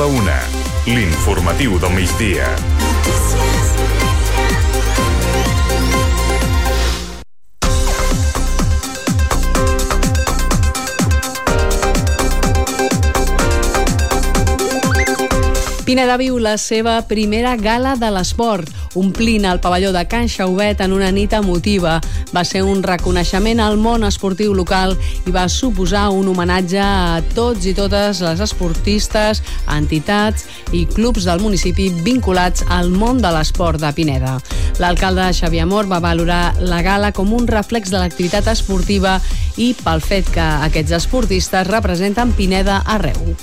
la una. L'informatiu del migdia. Pineda viu la seva primera gala de l'esport, omplint el pavelló de Can Xauvet en una nit emotiva. Va ser un reconeixement al món esportiu local i va suposar un homenatge a tots i totes les esportistes, entitats i clubs del municipi vinculats al món de l'esport de Pineda. L'alcalde Xavier Amor va valorar la gala com un reflex de l'activitat esportiva i pel fet que aquests esportistes representen Pineda arreu.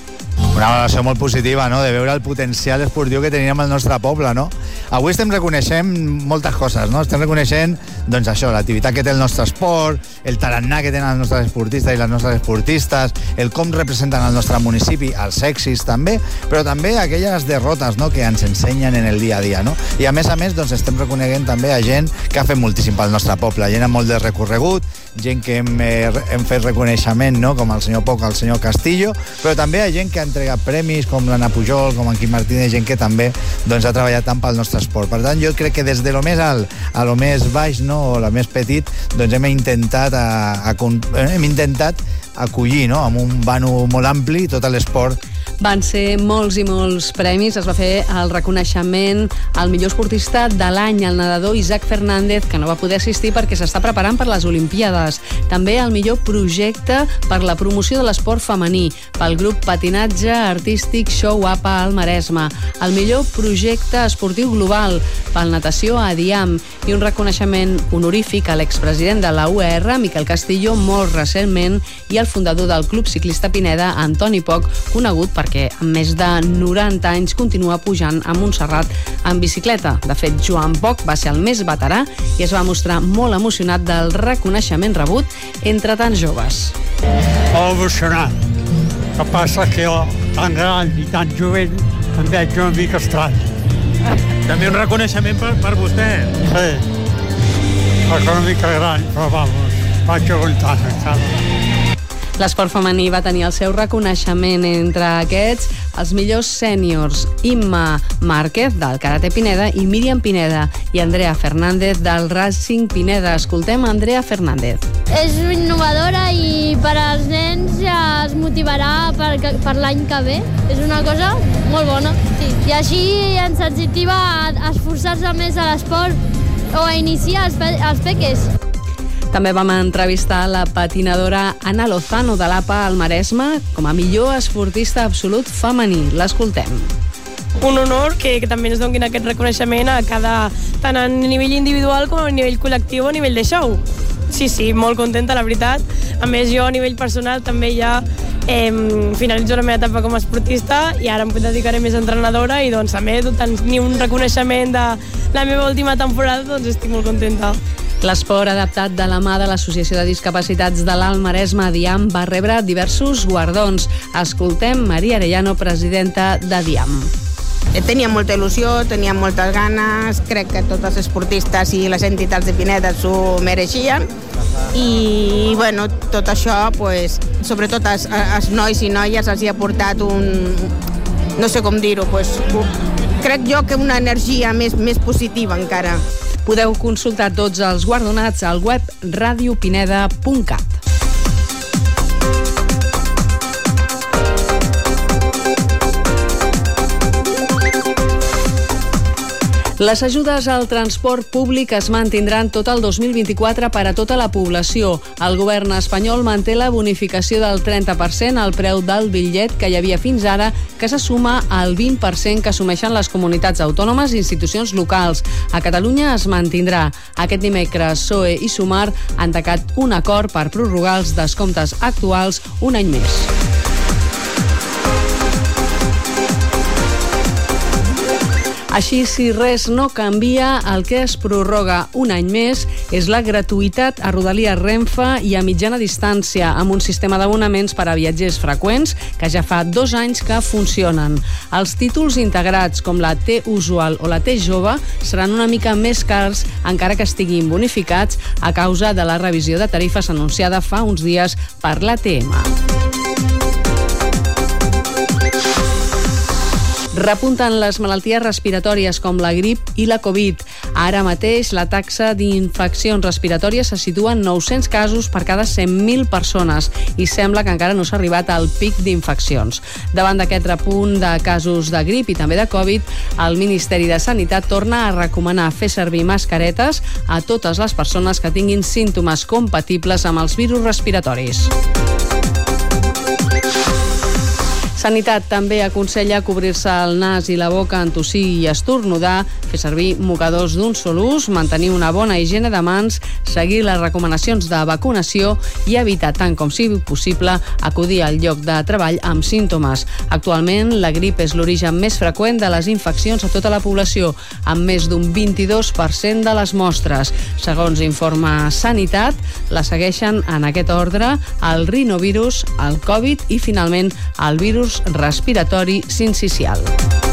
Una valoració molt positiva, no?, de veure el potencial esportiu que teníem al nostre poble, no? Avui estem reconeixent moltes coses, no? Estem reconeixent, doncs això, l'activitat que té el nostre esport, el tarannà que tenen els nostres esportistes i les nostres esportistes, el com representen el nostre municipi, els èxits també, però també aquelles derrotes, no?, que ens ensenyen en el dia a dia, no? I a més a més, doncs estem reconeguent també a gent que ha fet moltíssim pel nostre poble, gent amb molt de recorregut, gent que hem, eh, hem fet reconeixement, no?, com el senyor Poc, el senyor Castillo, però també a gent que ha entregat premis, com l'Anna Pujol, com en Quim Martínez, gent que també doncs, ha treballat tant pel nostre esport. Per tant, jo crec que des de lo més alt a lo més baix, no?, o la més petit, doncs hem intentat, a, a, hem intentat acollir, no?, amb un vano molt ampli tot l'esport van ser molts i molts premis. Es va fer el reconeixement al millor esportista de l'any, el nedador Isaac Fernández, que no va poder assistir perquè s'està preparant per les Olimpíades. També el millor projecte per la promoció de l'esport femení, pel grup Patinatge Artístic Show Up al Maresme. El millor projecte esportiu global pel natació a Diam i un reconeixement honorífic a l'expresident de la UR, Miquel Castillo, molt recentment, i el fundador del Club Ciclista Pineda, Antoni Poc, conegut per perquè amb més de 90 anys continua pujant a Montserrat en bicicleta. De fet, Joan Poc va ser el més veterà i es va mostrar molt emocionat del reconeixement rebut entre tants joves. Molt emocionant. El que passa que jo, tan gran i tan jovent, em veig una mica estrany. També un reconeixement per, per vostè. Sí. Soc una mica gran, però vamos, vaig aguantant encara. L'esport femení va tenir el seu reconeixement entre aquests els millors sèniors Imma Márquez del Karate Pineda i Míriam Pineda i Andrea Fernández del Racing Pineda. Escoltem Andrea Fernández. És innovadora i per als nens ja es motivarà per, per l'any que ve. És una cosa molt bona. Sí. I així ens incentiva a esforçar-se més a l'esport o a iniciar els, pe els peques. També vam entrevistar la patinadora Ana Lozano de l'APA al Maresme com a millor esportista absolut femení. L'escoltem un honor que, que també ens donin aquest reconeixement a cada, tant a nivell individual com a nivell col·lectiu o a nivell de show. Sí, sí, molt contenta, la veritat. A més, jo a nivell personal també ja eh, finalitzo la meva etapa com a esportista i ara em dedicaré més a entrenadora i doncs també tenir un reconeixement de la meva última temporada doncs estic molt contenta. L'esport adaptat de la mà de l'Associació de Discapacitats de l'Alt Maresme, DIAM, va rebre diversos guardons. Escoltem Maria Arellano, presidenta de DIAM. Eh, tenia molta il·lusió, tenia moltes ganes, crec que tots els esportistes i les entitats de Pineda s'ho mereixien i bueno, tot això, pues, sobretot als, als nois i noies els hi ha portat un, no sé com dir-ho, pues, crec jo que una energia més, més positiva encara. Podeu consultar tots els guardonats al web radiopineda.cat. Les ajudes al transport públic es mantindran tot el 2024 per a tota la població. El govern espanyol manté la bonificació del 30% al preu del bitllet que hi havia fins ara, que se suma al 20% que assumeixen les comunitats autònomes i institucions locals. A Catalunya es mantindrà. Aquest dimecres, PSOE i Sumar han tacat un acord per prorrogar els descomptes actuals un any més. Així, si res no canvia, el que es prorroga un any més és la gratuïtat a Rodalia Renfe i a mitjana distància amb un sistema d'abonaments per a viatgers freqüents que ja fa dos anys que funcionen. Els títols integrats com la T usual o la T jove seran una mica més cars encara que estiguin bonificats a causa de la revisió de tarifes anunciada fa uns dies per l'ATM. Repunten les malalties respiratòries com la grip i la Covid. Ara mateix la taxa d'infeccions respiratòries se situa en 900 casos per cada 100.000 persones i sembla que encara no s'ha arribat al pic d'infeccions. Davant d'aquest repunt de casos de grip i també de Covid, el Ministeri de Sanitat torna a recomanar fer servir mascaretes a totes les persones que tinguin símptomes compatibles amb els virus respiratoris. Sanitat també aconsella cobrir-se el nas i la boca en tossir i estornudar, fer servir mocadors d'un sol ús, mantenir una bona higiene de mans, seguir les recomanacions de vacunació i evitar tant com sigui possible acudir al lloc de treball amb símptomes. Actualment, la grip és l'origen més freqüent de les infeccions a tota la població, amb més d'un 22% de les mostres. Segons informa Sanitat, la segueixen en aquest ordre el rinovirus, el Covid i, finalment, el virus respiratori sincicial.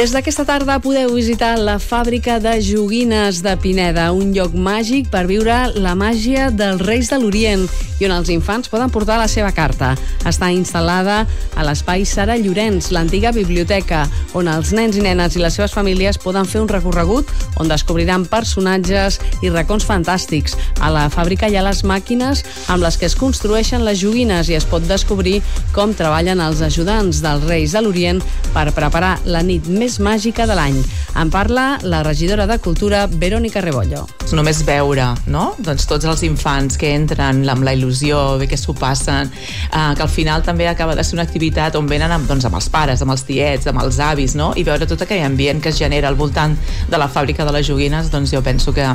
Des d'aquesta tarda podeu visitar la fàbrica de joguines de Pineda, un lloc màgic per viure la màgia dels Reis de l'Orient i on els infants poden portar la seva carta. Està instal·lada a l'espai Sara Llorenç, l'antiga biblioteca, on els nens i nenes i les seves famílies poden fer un recorregut on descobriran personatges i racons fantàstics. A la fàbrica hi ha les màquines amb les que es construeixen les joguines i es pot descobrir com treballen els ajudants dels Reis de l'Orient per preparar la nit més màgica de l'any. En parla la regidora de Cultura, Verònica Rebollo. Només veure, no? Doncs tots els infants que entren amb la il·lusió, bé que s'ho passen, eh, que al final també acaba de ser una activitat on venen amb, doncs, amb els pares, amb els tiets, amb els avis, no? I veure tot aquell ambient que es genera al voltant de la fàbrica de les joguines, doncs jo penso que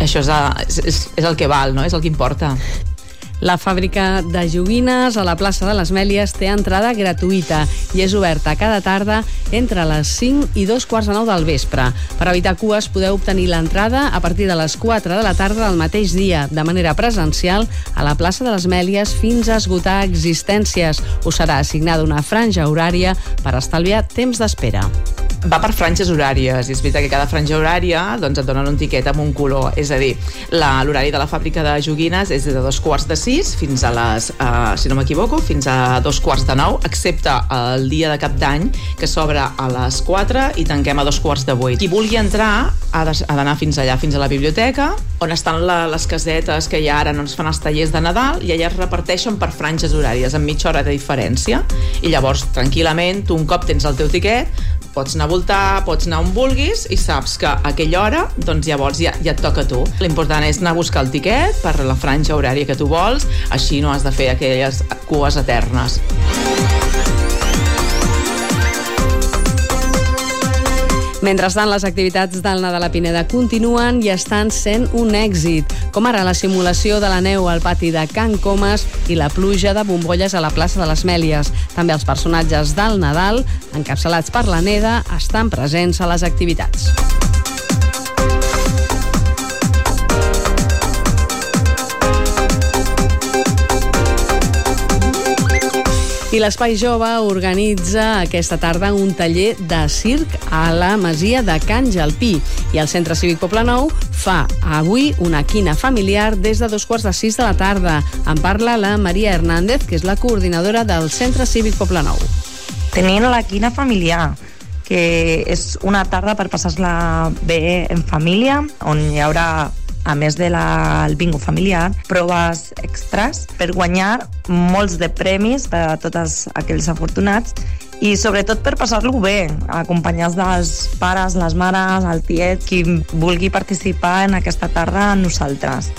això és, és, és el que val, no? És el que importa. La fàbrica de joguines a la plaça de les Mèlies té entrada gratuïta i és oberta cada tarda entre les 5 i dos quarts de 9 del vespre. Per evitar cues podeu obtenir l'entrada a partir de les 4 de la tarda del mateix dia, de manera presencial, a la plaça de les Mèlies fins a esgotar existències. Us serà assignada una franja horària per estalviar temps d'espera va per franges horàries i és veritat que cada franja horària doncs et donen un tiquet amb un color. És a dir, l'horari de la fàbrica de joguines és de dos quarts de sis fins a les, uh, si no m'equivoco fins a dos quarts de nou excepte el dia de cap d'any que s'obre a les 4 i tanquem a dos quarts de vuit. Qui vulgui entrar ha d'anar fins allà, fins a la biblioteca on estan la, les casetes que hi ha ara on es fan els tallers de Nadal i allà es reparteixen per franges horàries amb mitja hora de diferència. I llavors tranquil·lament tu un cop tens el teu tiquet pots anar a voltar, pots anar on vulguis i saps que a aquella hora doncs llavors ja, ja et toca a tu. L'important és anar a buscar el tiquet per la franja horària que tu vols, així no has de fer aquelles cues eternes. Mentrestant, les activitats del Nadal a Pineda continuen i estan sent un èxit, com ara la simulació de la neu al pati de Can Comas i la pluja de bombolles a la plaça de les Mèlies. També els personatges del Nadal, encapçalats per la Neda, estan presents a les activitats. L'Espai Jove organitza aquesta tarda un taller de circ a la masia de Can Jalpí i el Centre Cívic Poble Nou fa avui una quina familiar des de dos quarts de sis de la tarda. En parla la Maria Hernández, que és la coordinadora del Centre Cívic Poble Nou. Tenim la quina familiar, que és una tarda per passar-la bé en família, on hi haurà a més del bingo familiar, proves extras per guanyar molts de premis per a tots aquells afortunats i sobretot per passar-lo bé, acompanyats dels pares, les mares, el tiet, qui vulgui participar en aquesta tarda amb nosaltres.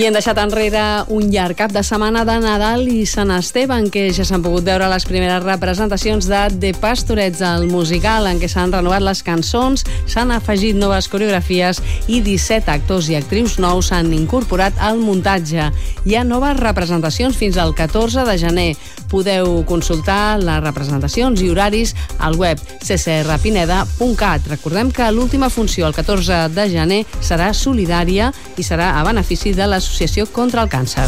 I hem deixat enrere un llarg cap de setmana de Nadal i Sant Esteve, en què ja s'han pogut veure les primeres representacions de The Pastorets, el musical, en què s'han renovat les cançons, s'han afegit noves coreografies i 17 actors i actrius nous s'han incorporat al muntatge. Hi ha noves representacions fins al 14 de gener. Podeu consultar les representacions i horaris al web ccrpineda.cat. Recordem que l'última funció, el 14 de gener, serà solidària i serà a benefici de les l'Associació contra el Càncer.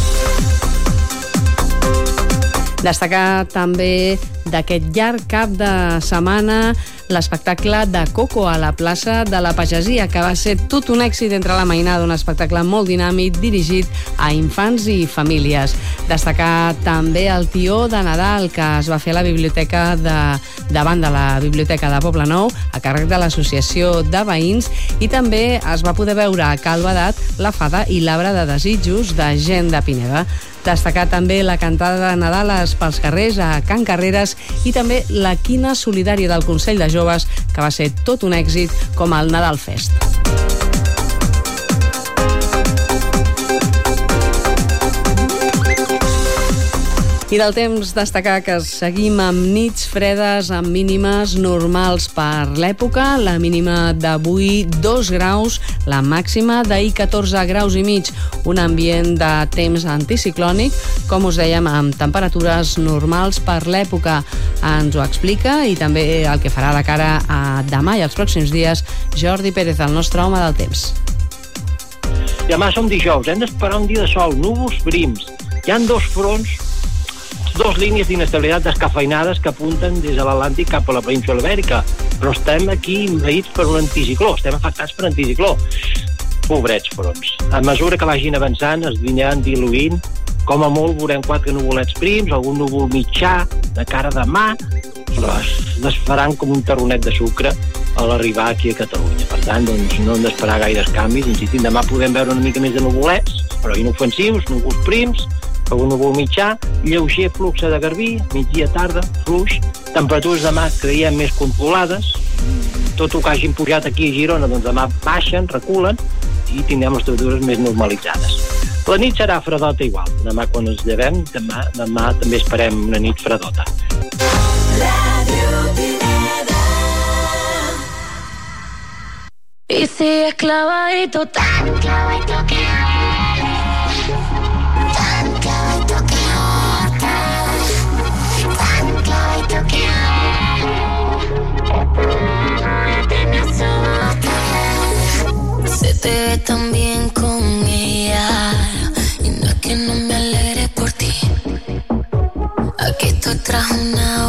Destacar també d'aquest llarg cap de setmana l'espectacle de Coco a la plaça de la Pagesia, que va ser tot un èxit entre la mainada, un espectacle molt dinàmic dirigit a infants i famílies. Destacar també el tió de Nadal que es va fer a la biblioteca de, davant de la Biblioteca de Poble Nou a càrrec de l'Associació de Veïns i també es va poder veure a Calvadat la fada i l'arbre de desitjos de gent de Pineda. Destacar també la cantada de Nadales pels carrers a Can Carreres i també la quina solidària del Consell de Joves, que va ser tot un èxit com el Nadal Fest. I del temps destacar que seguim amb nits fredes amb mínimes normals per l'època. La mínima d'avui 2 graus, la màxima d'ahir 14 graus i mig. Un ambient de temps anticiclònic, com us dèiem, amb temperatures normals per l'època. Ens ho explica i també el que farà de cara a demà i els pròxims dies Jordi Pérez, el nostre home del temps. Demà som dijous, hem d'esperar un dia de sol, núvols prims. Hi han dos fronts dos línies d'inestabilitat descafeinades que apunten des de l'Atlàntic cap a la península ibèrica, però estem aquí envaïts per un anticicló, estem afectats per anticicló. Pobrets fronts. A mesura que vagin avançant, es aniran diluint, com a molt veurem quatre nuvolets prims, algun núvol mitjà, de cara de mà, però es desfaran com un taronet de sucre a l'arribar aquí a Catalunya. Per tant, doncs, no hem d'esperar gaires canvis. Insistim, demà podem veure una mica més de nuvolets, però inofensius, núvols prims, algun núvol mitjà, lleuger flux de garbí, migdia tarda, fluix, temperatures demà creiem més controlades, tot el que hagin pujat aquí a Girona, doncs demà baixen, reculen i tindrem les temperatures més normalitzades. La nit serà fredota igual. Demà quan ens llevem, demà, demà també esperem una nit fredota. Y si es clavadito, tan clavadito que te ve tan bien con ella y no es que no me alegre por ti. Aquí estoy tras una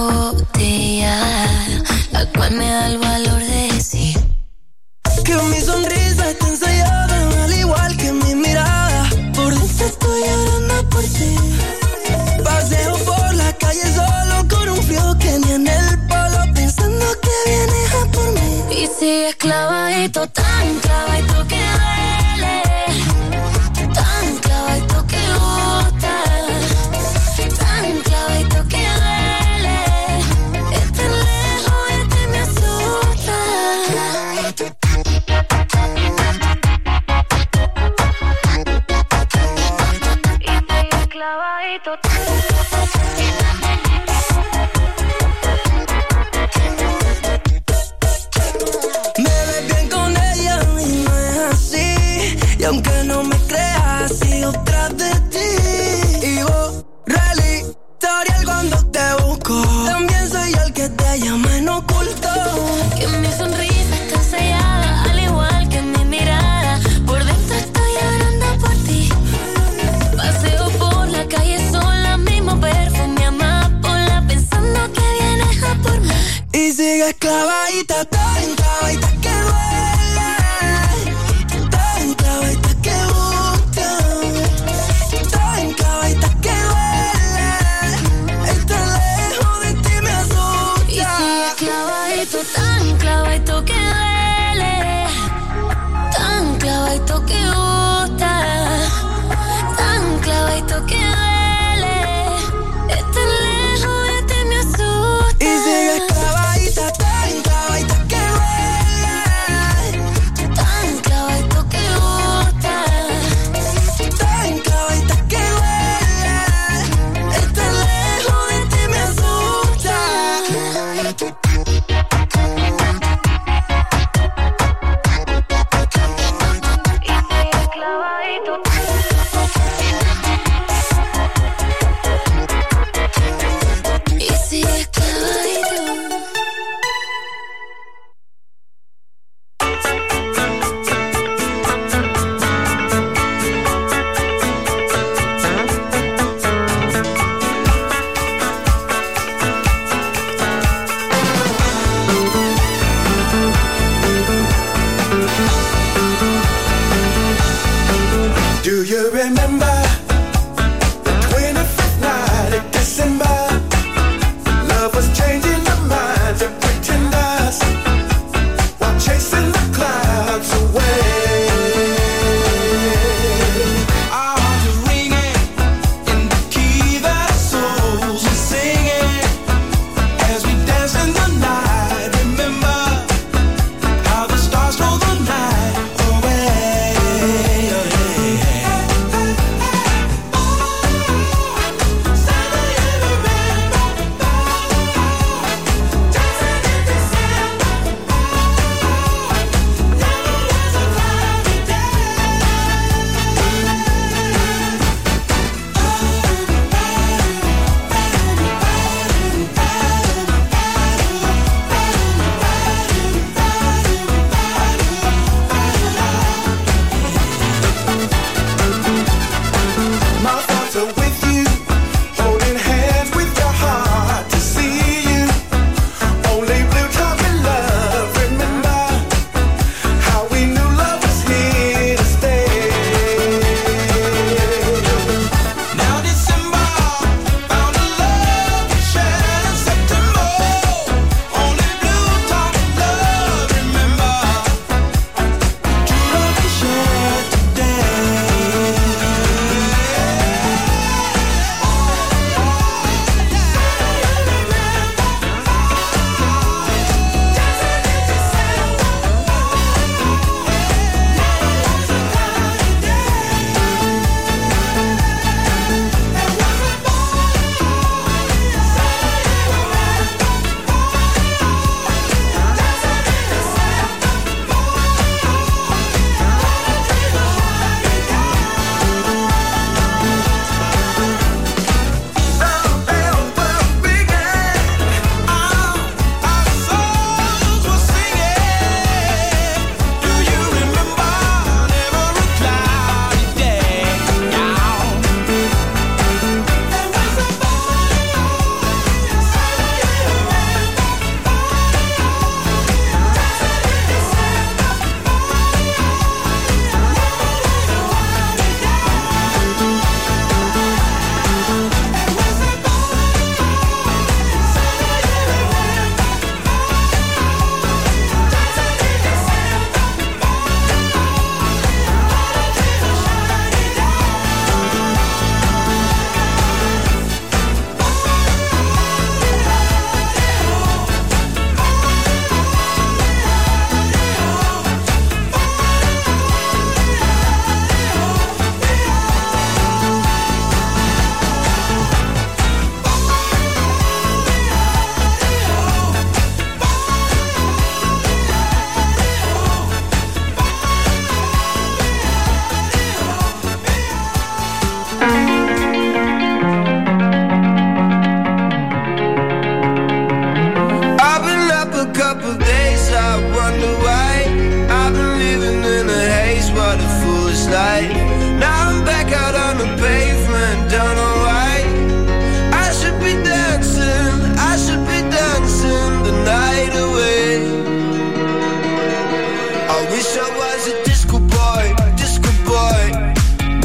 I wish I was a disco boy, disco boy.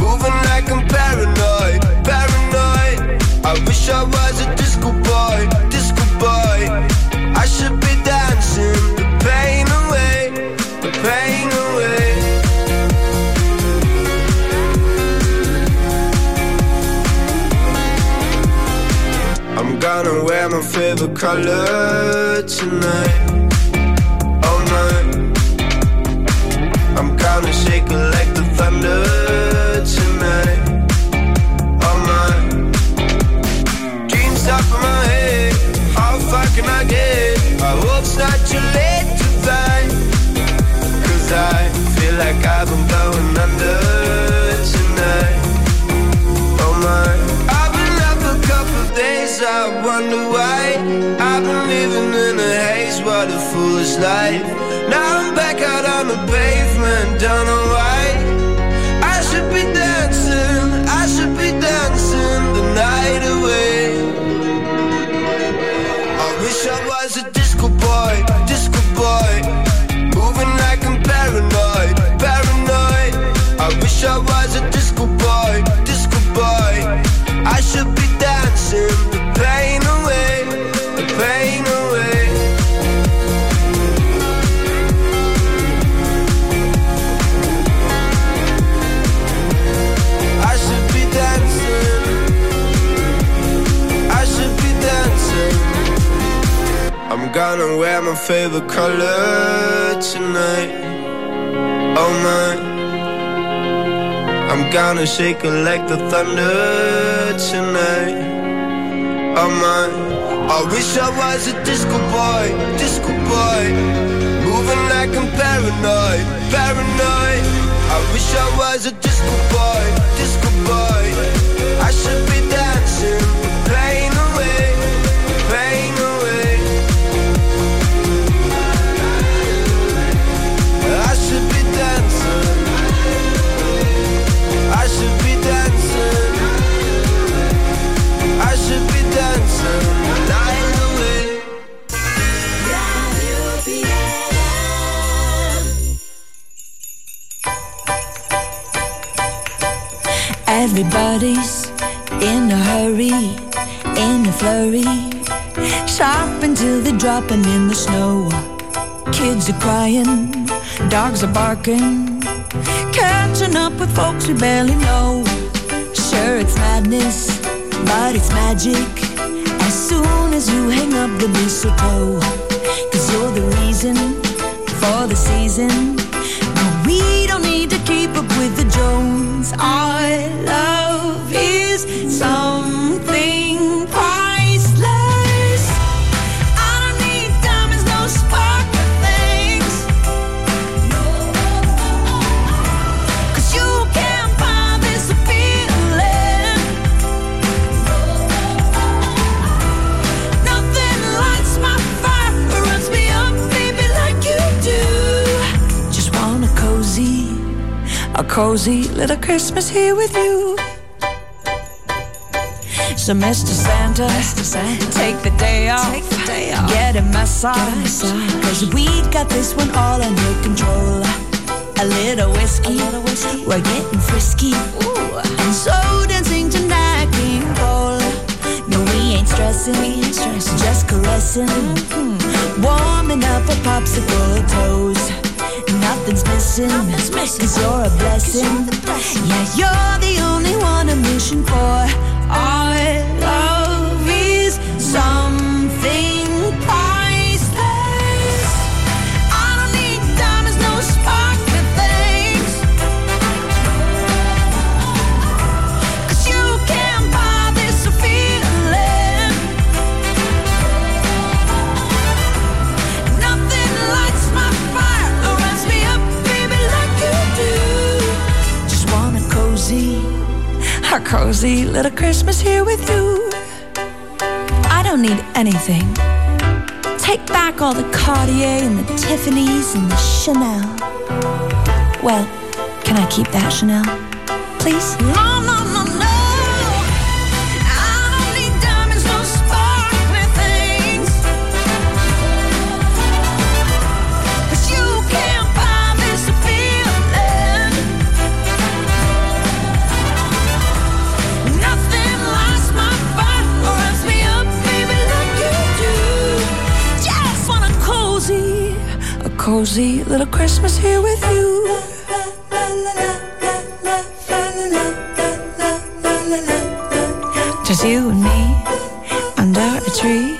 Moving like I'm paranoid, paranoid. I wish I was a disco boy, disco boy. I should be dancing the pain away, the pain away. I'm gonna wear my favorite color tonight, what oh a couple days. I wonder why I've been living in a haze water foolish life. Now I'm back out on the pavement, don't the pain away, the pain away. I should be dancing. I should be dancing. I'm gonna wear my favorite color tonight. Oh my. I'm gonna shake it like the thunder tonight. Oh my. I wish I was a disco boy, disco boy. Moving like I'm paranoid, paranoid. I wish I was a disco boy, disco boy. I should be dancing, Everybody's in a hurry, in a flurry. Shop until they're dropping in the snow. Kids are crying, dogs are barking. Catching up with folks we barely know. Sure, it's madness, but it's magic. As soon as you hang up the mistletoe, cause you're the reason for the season. Need to keep up with the Jones. Our love is something cozy little Christmas here with you. So, Mr. Santa, santa take the day off, get a massage, cause we got this one all under control. A little whiskey, we're getting frisky, Ooh. And so dancing to Nat King Cole. No, we ain't stressing, just caressing, mm-hmm. warming up our popsicle toes. Nothing's missing, cause you're a blessing. Yeah, you're the only one I'm wishing for. Cozy little Christmas here with you. I don't need anything. Take back all the Cartier and the Tiffany's and the Chanel. Well, can I keep that Chanel? Please? No, cozy little Christmas here with you. Just you and me under a tree.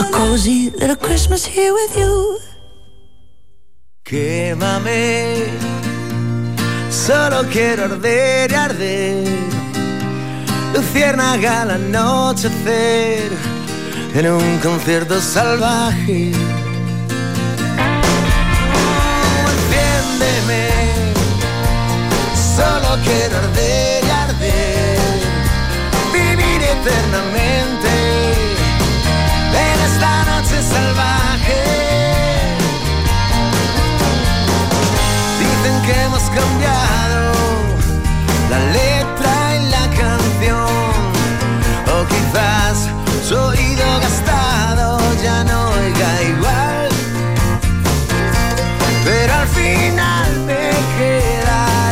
A cozy little Christmas here with you. Quémame, solo quiero arder y arder. Luciérnaga al anochecer en un concierto salvaje. Enciéndeme, solo quiero arder y arder, vivir eternamente en esta noche salvaje. Dicen que hemos cambiado la ley